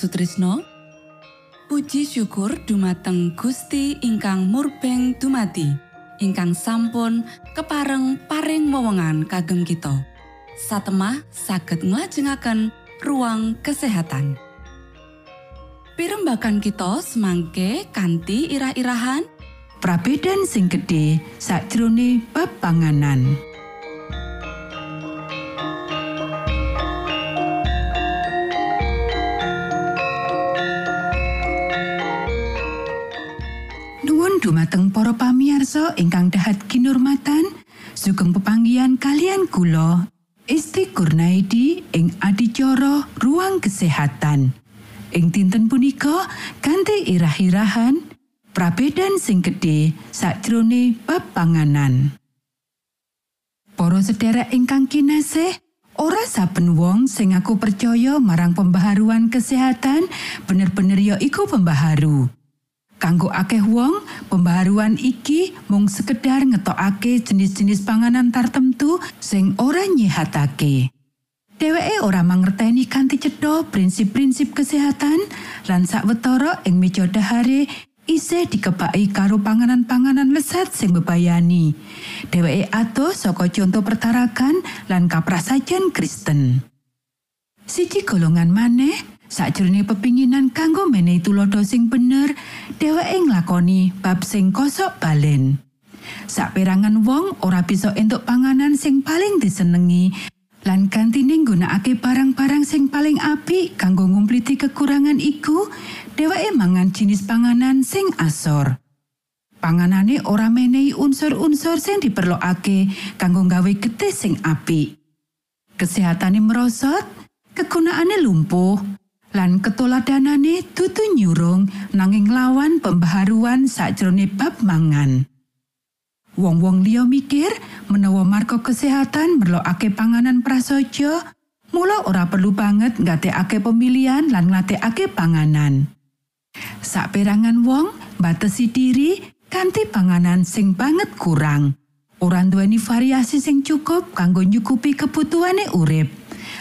Sutrisno. Puji syukur dumateng Gusti ingkang murbeng dumati ingkang sampun kepareng paring wewenngan kagem kita. Satemah saged nglajengaken ruang kesehatan. Pirembakan kita semangke kanthi irah-irahan. Prabedan sing gedhe sakjroning bab panganan. Dumateng para pamiarsa ingkang dahat kinurmatan, sugeng pepanggihan kalian kula Isti Kurnaidi ing adicara ruang kesehatan. Ing dinten punika kanthi irah-irahan prabedan sing gedhe sakjroning bab panganan. Para sedherek ingkang kinasih, ora saben wong sing aku percaya marang pembaharuan kesehatan bener-bener ya iku pembaharu. Kanggo akeh wong, pembaharuan iki mung sekedar ngetokake jenis-jenis panganan tartemtu sing ora nyehatake. Dheweke ora mangerteni kanthi cetha prinsip-prinsip kesehatan lan sawetara ing meja dahare isih dikebaki karo panganan-panganan lesat sing bebayani. Dheweke adoh saka contoh pertarakan lan kaprasajan Kristen. Siji golongan maneh Sakjroning pepinginan kanggo menehi tulodo sing bener, dheweke nglakoni bab sing kosok balen. Saperangan wong ora bisa entuk panganan sing paling disenengi lan gantine nggunakake barang-barang sing paling apik kanggo ngumpliti kekurangan iku, dheweke mangan jenis panganan sing asor. Panganane ora menehi unsur-unsur sing diperlokake kanggo gawe getih sing apik. Kesehatane merosot, kegunaane lumpuh, lan ketoladanane dudu nyurung nanging lawan pembaharuan sakjroning bab mangan. Wong-wong liya mikir menawa marga kesehatan merlokake panganan prasaja, mula ora perlu banget nggatekake pemilihan lan nglatekake panganan. Saperangan wong batesi diri kanthi panganan sing banget kurang. Ora duweni variasi sing cukup kanggo nyukupi kebutuhane urip.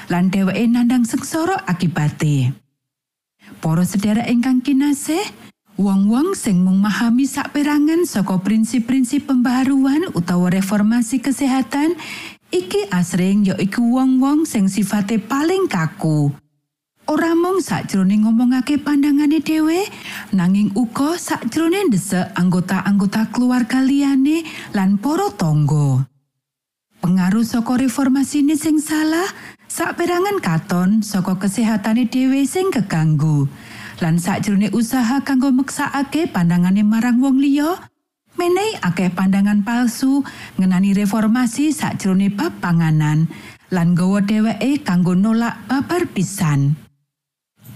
Lan dheweke nandang sengsara akibate. Para sedherek ingkang kinasih, wong-wong sing mung memahami saperangan saka prinsip-prinsip pembaharuan utawa reformasi kesehatan iki asring ya iku wong-wong sing sifate paling kaku. Ora mung sakjroning ngomongake pandangane dhewe, nanging uga sakjroning desek anggota-anggota keluarga liyane lan para tangga. Pengaruh saka reformasi ini sing salah, Saperangan katon saka kesehatane dhewe sing keganggu. Lan sakjroning usaha kanggo meksakake pandangane marang wong liya, menehi akeh pandangan palsu ngenani reformasi sakjroning bab panganan lan gawa dheweke kanggo nolak babar pisan.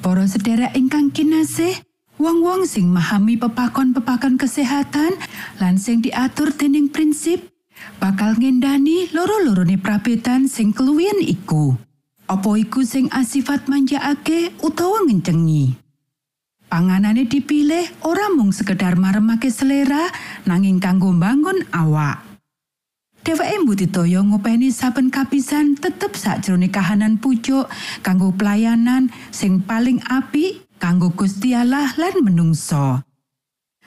Para sedherek ingkang kinasih, wong-wong sing memahami pepakon-pepakon kesehatan lan sing diatur dening prinsip bakal ngendani loro-lorone prabetan sing keluwihan iku. Apa iku sing asifat manjaake utawa ngencengi? Panganane dipilih ora mung sekedar maremake selera nanging kanggo bangun awak. Dheweke mbudidaya ngopeni saben kapisan tetep sakjroning kahanan pucuk kanggo pelayanan sing paling apik kanggo Gusti Allah lan menungso.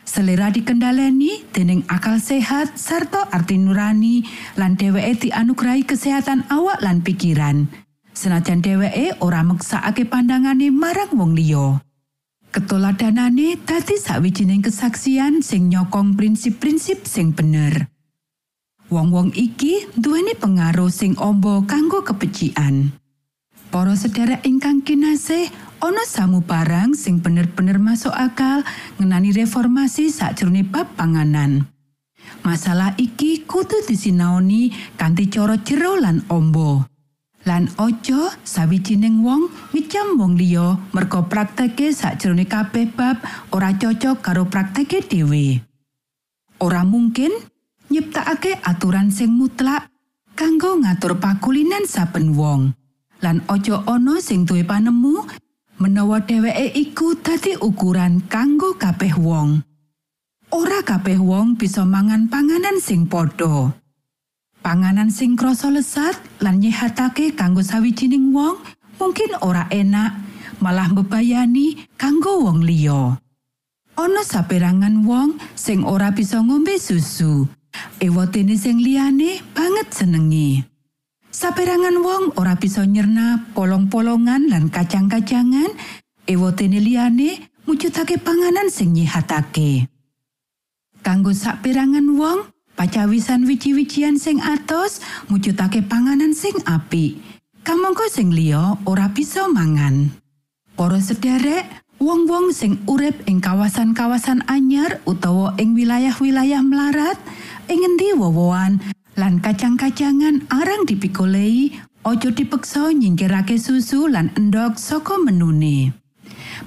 Selera dikendaleni dening akal sehat sarta arti nurani lan dheweke dianugrahi kesehatan awak lan pikiran. Senajan dheweke ora meksakake pandangane marang wong liya. Ketoladanane dadi sawijining kesaksian sing nyokong prinsip-prinsip sing bener. Wong-wong iki duweni pengaruh sing ombo kanggo kepecian para sedherek ingkang kinasih ana samu barang sing bener-bener masuk akal ngenani reformasi sakjroning bab panganan. Masalah iki kudu disinaoni kanthi cara jero lan ombo. Lan ojo sawijining wong ngecam wong liya merga prakteke sakjroning kabeh bab ora cocok karo prakteke dhewe. Ora mungkin nyiptakake aturan sing mutlak kanggo ngatur pakulinan saben wong. Lan ojo ana sing duwe panemu menawa dheweke iku dadi ukuran kanggo kabeh wong. Ora kabeh wong bisa mangan panganan sing padha. Panganan sing krasa lesat lan nyehatake kanggo sawijining wong mungkin ora enak, malah mbebayani kanggo wong liya. Ana saperangan wong sing ora bisa ngombe susu. Ewotene sing liyane banget senengi. Saperangan wong ora bisa nyerna polong-polongan lan kacang-kacangan. Ewotene liyane mujudake panganan sing nyihatake. Kanggo saperangan wong, pacawisan wiji-wijian sing atos mujudake panganan sing apik. Kamangka sing liya ora bisa mangan. Para sederek, wong-wong sing urip ing kawasan-kawasan anyar utawa ing wilayah-wilayah melarat, ing endi wowoan lan kacang-kacangan arang dipikolei, ojo dipeksa nyingkirake susu lan endok saka menune.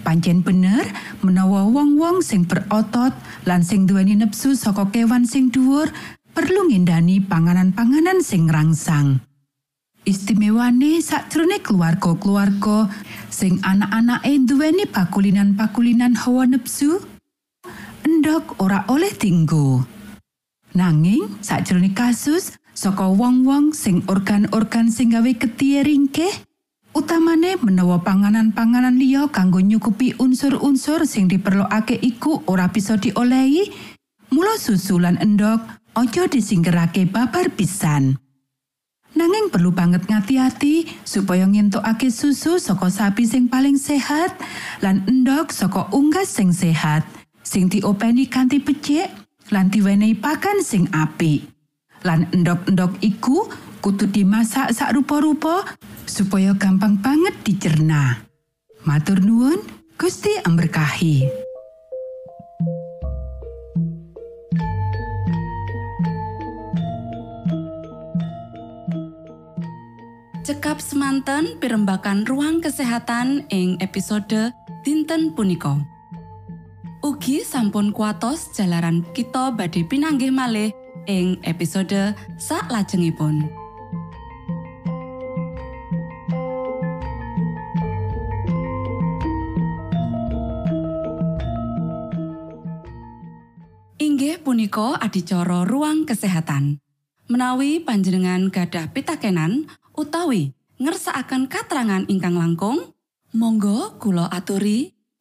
Pancen bener menawa wong-wong sing berotot lan sing duweni nepsu saka kewan sing dhuwur perlu ngindani panganan-panganan sing rangsang. Istimewane sakjroning keluarga-keluarga sing anak-anake duweni pakulinan-pakulinan hawa nepsu, endok ora oleh tinggo. Nanging sakjroning kasus saka wong-wong sing organ-organ sing gawe ketiye ringkeh, utamane menawa panganan-panganan liya kanggo nyukupi unsur-unsur sing diperlokake iku ora bisa diolehi mula susu lan endok aja disingkerake babar pisan. Nanging perlu banget ngati-hati supaya ngentokake susu saka sapi sing paling sehat lan endok saka unggas sing sehat sing diopeni kanthi becik lan diwenehi pakan sing apik lan endok-endok iku kudu dimasak sak rupa-rupa supaya gampang banget dicerna. Matur nuwun, Gusti amberkahi. Cekap semanten pimbakan ruang kesehatan ing episode dinten punika. Ugi sampun kuatos jalaran kita badhe pinanggih malih ing episode sak lajengipun. Inggih punika adicara ruang kesehatan. Menawi panjenengan gadah pitakenan utawi ngersakaken katrangan ingkang langkung, monggo kula aturi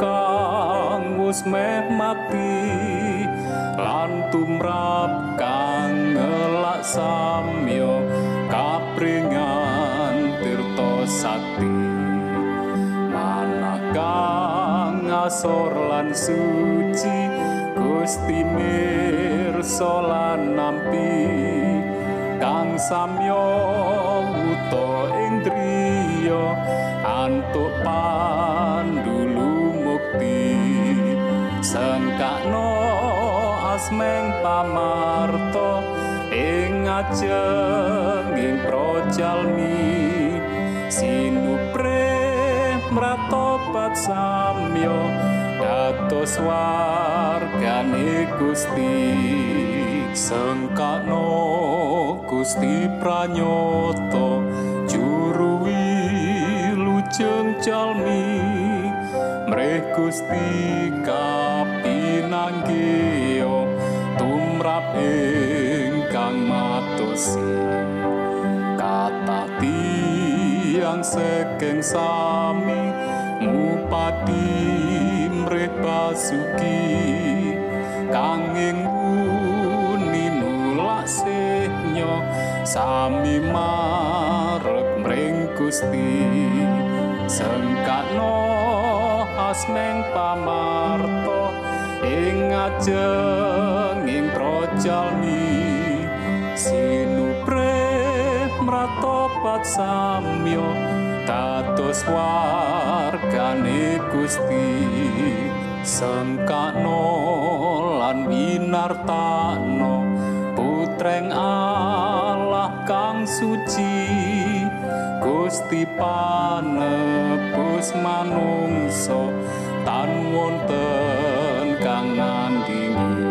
kang wis meh mati lan tumrap kang ngelak samyo kapringan tirta sakti manakang asor lan suci Gusti mirsa lan nampi. Kang samyo wuto ing driya antuk pandulu mukti sengkakno asmeng pamarto ing ajenging projalmi. Sinupre mratobat samyo dados wargane Gusti. Sengkakno Gusti pranyoto juru wilujeng jalmi mreh Gusti kapinanggih tumrap ingkang matosi kata tiang sekeng sami ngupati mreh basuki. Kanging wuni nulak sehnyo sami marep mring Gusti sengkakno asmeng pamarto ing ajenging projalmi. Sinupre mratobat samyo dados wargane Gusti. Sengkano lan winartano putreng Allah kang suci Gusti panebus manungso tan wonten kang nandingi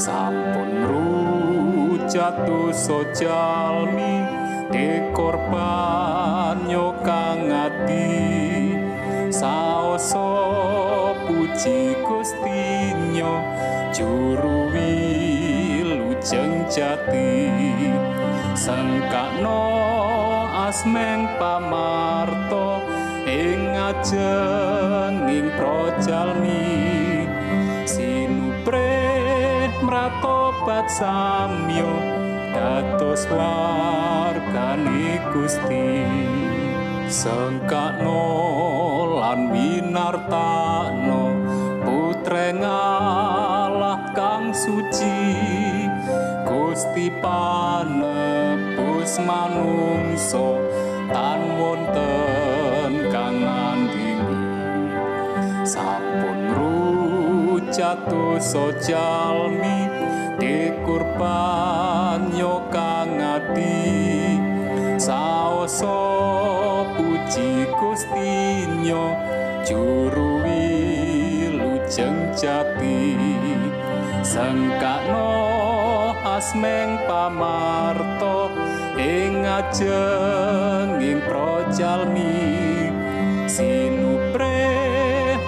sampun rujatuh sojalmi dekorban kang ati saoso puji Gustinyo juru wilujeng jati. Sengkano asmeng pamarto ing ajenging projalmi sinupre mratobat samyo dados wargane Gusti. Sengkano lan winartano putreng Allah kang suci Gusti panebus manungso tan wonten kang nandingi. Sampun rujatuh sojalmi dikurban yo kang ati saoso puji Gustinyo juru wilujeng jati. Sengkano asmeng pamarto ing ajenging projalmi sinupre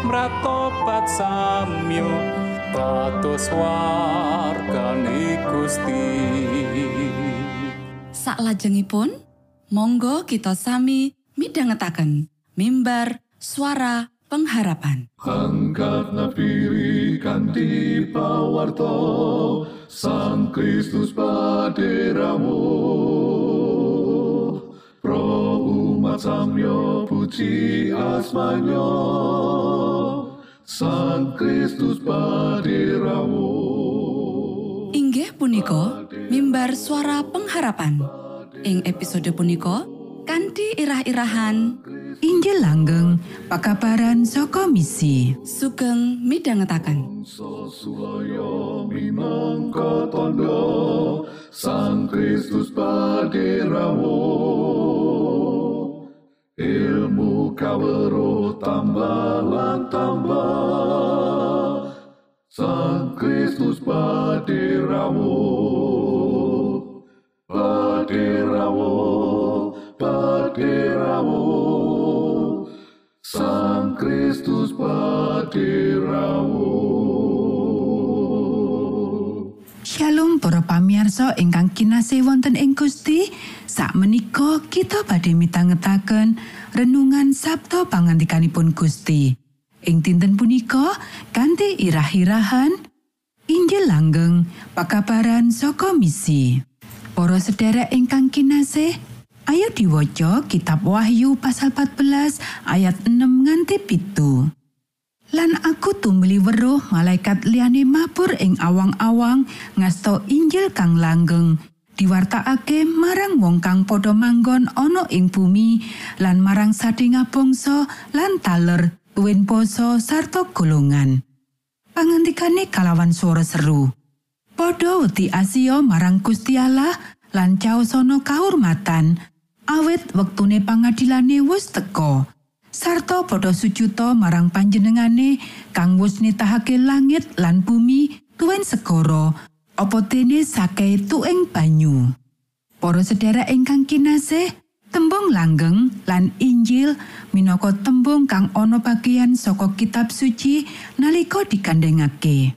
mratobat samyo wargane Gusti Saklajengipun, monggo kita sami midhangetaken mimbar suara pengharapan. Kanti pawarto Sang Kristus paderamu samyo puji asmanyo. Sang Kristus paderamu Inggih punika mimbar suara pengharapan. Ing episode punika kanthi irah-irahan. Injil langgeng pakabaran saka misi. Sugeng minangka tondo Sang Kristus paderamu Ilmu kawero tambah lan tambah. Sang Kristus paderamu Paderamu Paderamu Sang Kristus paderamu Shalom para pamirsa ingkang kinasih wonten ing Gusti sakmenika kita badhe mitangetaken renungan Sabto pangantikanipun Gusti ing dinten punika kanthi irah-irahan Injil langgeng pakabaran saka misi Para sedherek ingkang kinasih ayo diwaca kitab Wahyu pasal 14 ayat 6 nganti pitu. Lan aku tumeli weruh malaikat liyane mabur ing awang-awang ngasto Injil kang langgeng diwartakake marang wong kang padha manggon ana ing bumi lan marang sadéngah bangsa lan taler tuwin basa sarta golongan. Pangantikane kalawan swara seru. Padha wedi Asia marang Gusti Allah lan caosana kahormatan awit wektune pangadilane wis teka. sarta padha sujuta marang panjenengane kang wis nitahake langit lan bumi tuwin segara apa dene sakai tuing banyu para sedherek ingkang kinasih tembung langgeng lan Injil minangka tembung kang ana bagian saka kitab suci nalika digandhengake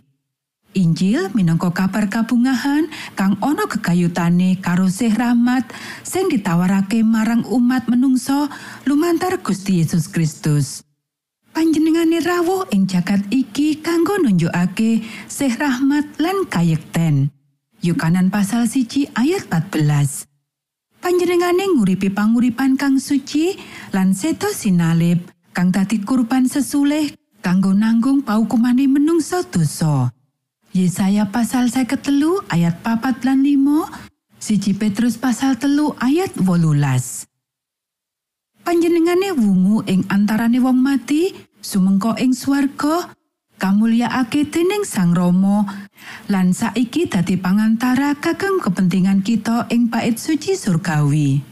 Injil minangka kabar kabungahan kang ana gegayutane karo sih rahmat sing ditawarake marang umat menungso lumantar Gusti Yesus Kristus. Panjenengane rawuh ing jagat iki kanggo nunjukake sih rahmat lan kayekten. Yukanan pasal siji ayat 14. Panjenengane nguripi panguripan kang suci lan seto sinalib kang dadi kurban sesulih kanggo nanggung paukumane menungso dosa. Yesaya pasal 53 ayat papat lan 5, siji Petrus pasal telu ayat wolulas. Panjenengane wungu ing antarane wong mati, sumengko ing swarga, kamulyakake dening Sang Rama lan saiki dadi pangantara kagem kepentingan kita ing bait suci surgawi.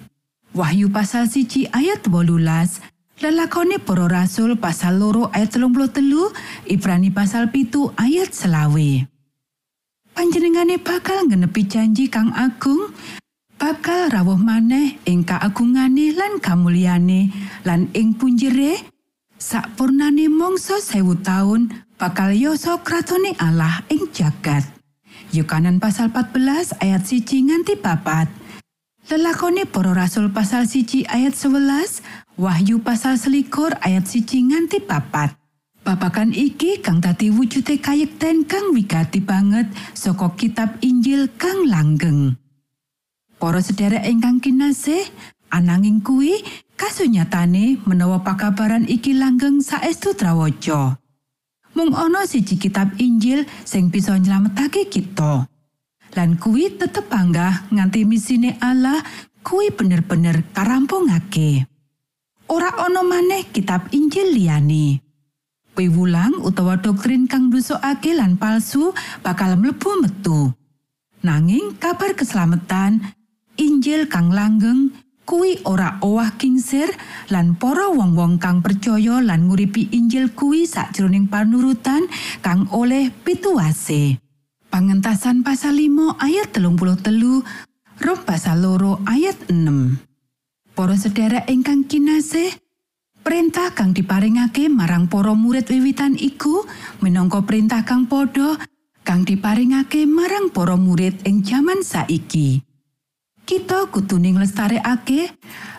Wahyu pasal siji ayat 18 Lelakone para rasul pasal loro ayat 33 Ibrani pasal pitu ayat selawe. Panjenengane bakal ngenepi janji kang agung bakal rawuh maneh ing kaagungane lan kamulyane lan ing punjere sakpurnane mangsa sewu taun bakal yoso kratone Allah ing jagat. Yukanan pasal 14 ayat siji nganti papat. Lelakone para rasul pasal siji ayat 11 Wahyu pasal selikur ayat siji nganti papat. Babakan iki kang dadi wujude kayekten kang wigati banget saka kitab Injil kang langgeng. Para sedherek ingkang kinasih, ananging kuwi kasunyatane menawa pakabaran iki langgeng saestu trawaja. Mung ana siji kitab Injil sing bisa nyelametake kita. Lan kuwi tetep panggah nganti misine Allah kuwi bener-bener karampungake. ora ana maneh kitab Injil liyane. Piwulang utawa doktrin kang nusukake lan palsu bakal mlebu metu. Nanging kabar keselamatan Injil kang langgeng kuwi ora owah kingsir lan para wong-wong kang percaya lan nguripi Injil kuwi sakjroning panurutan kang oleh pituwase. Pangentasan pasal 5 ayat telung puluh telu, Rom pasal loro ayat 6. Para sedherek ingkang kinasih, perintah kang diparingake marang para murid wiwitan iku minangka perintah kang padha kang diparingake marang para murid ing jaman saiki. Kita kutuning lestarekake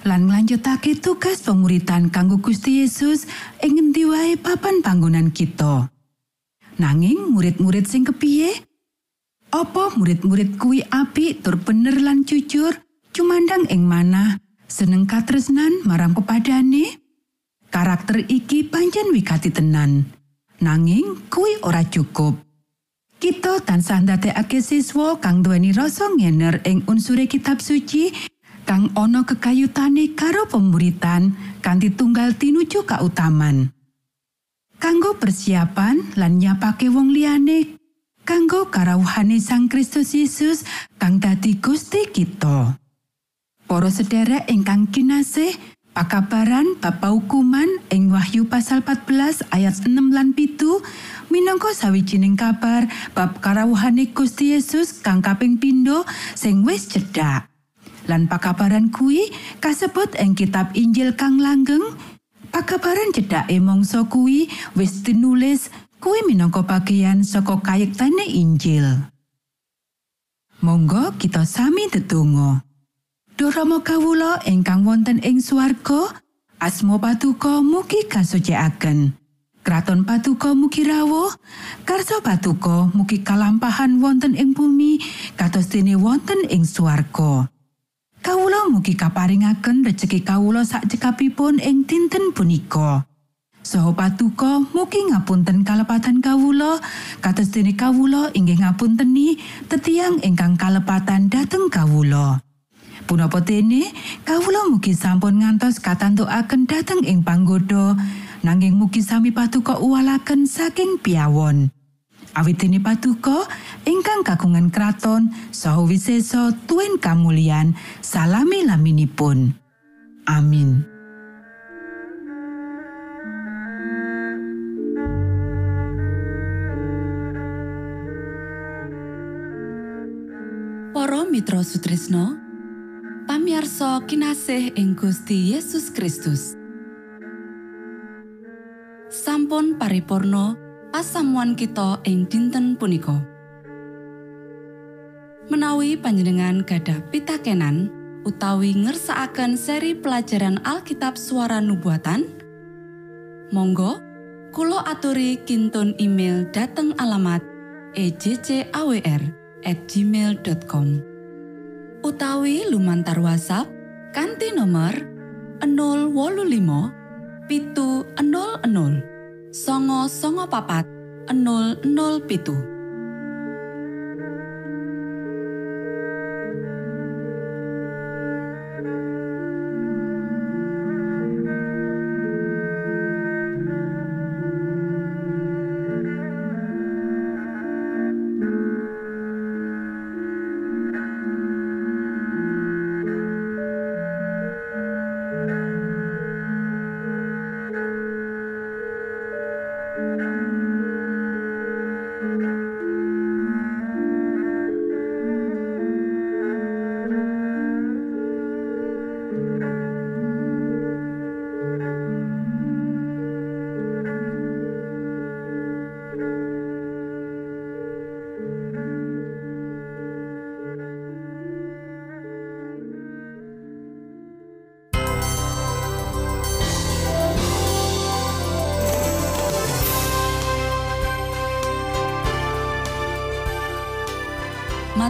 lan nglanjutake tugas pemuritan kanggo Gusti Yesus ing ngendi wae papan panggonan kita. Nanging murid-murid sing kepiye? Apa murid-murid kuwi apik tur bener lan jujur cumandang ing manah seneng katresnan marang pepadane karakter iki pancen wigati tenan nanging kuwi ora cukup kita tansah ndadekake siswa kang duweni rasa ngener ing unsure kitab suci kang ana kekayutane karo pemuritan kanthi tunggal tinuju kautaman kanggo persiapan lan nyapake wong liyane kanggo karawuhane Sang Kristus Yesus kang dadi Gusti kita. Para sederek ingkang kinasih, pakabaran bab hukuman ing Wahyu pasal 14 ayat 6 lan pitu minangka sawijining kabar bab karawuhane Gusti Yesus kang kaping pindho sing wis cedhak. Lan pakabaran kuwi kasebut ing kitab Injil kang langgeng. Pakabaran cedhake mangsa kuwi wis tinulis kuwi minangka bagian saka kayektane Injil. Monggo kita sami tetunggo. Durama kawula ingkang wonten ing swarga, asma patuko mugi kasucikaken. Kraton patuko mugi rawuh, karso patuko mugi kalampahan wonten ing bumi kados dene wonten ing swarga. Kawula mugi kaparingaken rejeki kawula sak cekapipun ing dinten punika. Soho patuko mugi ngapunten kalepatan kawula kados dene kawula inggih ngapunteni tetiang ingkang kalepatan dhateng kawula. Punapa dene kawula mugi sampun ngantos katantukaken dhateng ing panggoda nanging mugi sami patuko uwalaken saking piawon. Awit dene patuko ingkang kagungan kraton saha wisesa tuen kamulyan salami laminipun. Amin. Para Mitra Sutrisno pamiarsa kinasih ing Gusti Yesus Kristus. Sampun paripurno pasamuan kita ing dinten punika. Menawi panjenengan gadah pitakenan utawi ngersaakan seri pelajaran Alkitab suara nubuatan, Monggo Kulo aturi kinton email dateng alamat ejcawr@ gmail.com. utawi lumantar WhatsApp kanti nomor 025 pitu 00 songo songo papat 00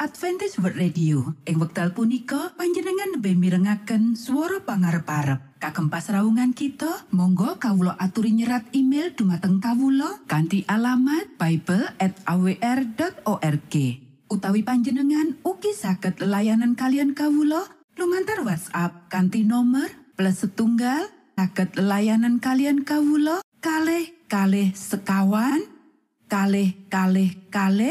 Adventist World Radio. Ing wekdal punika panjenengan lebih mirengaken suara pangarep-arep. Kagem pasraungan kita, monggo kawulo aturi nyerat email dumateng kawulo kanti alamat bible@awr.org. Utawi panjenengan ugi saged layanan kalian kawulo lumantar WhatsApp kanti nomor plus setunggal saged layanan kalian kawulo kalih kalih sekawan kalih kalih kalih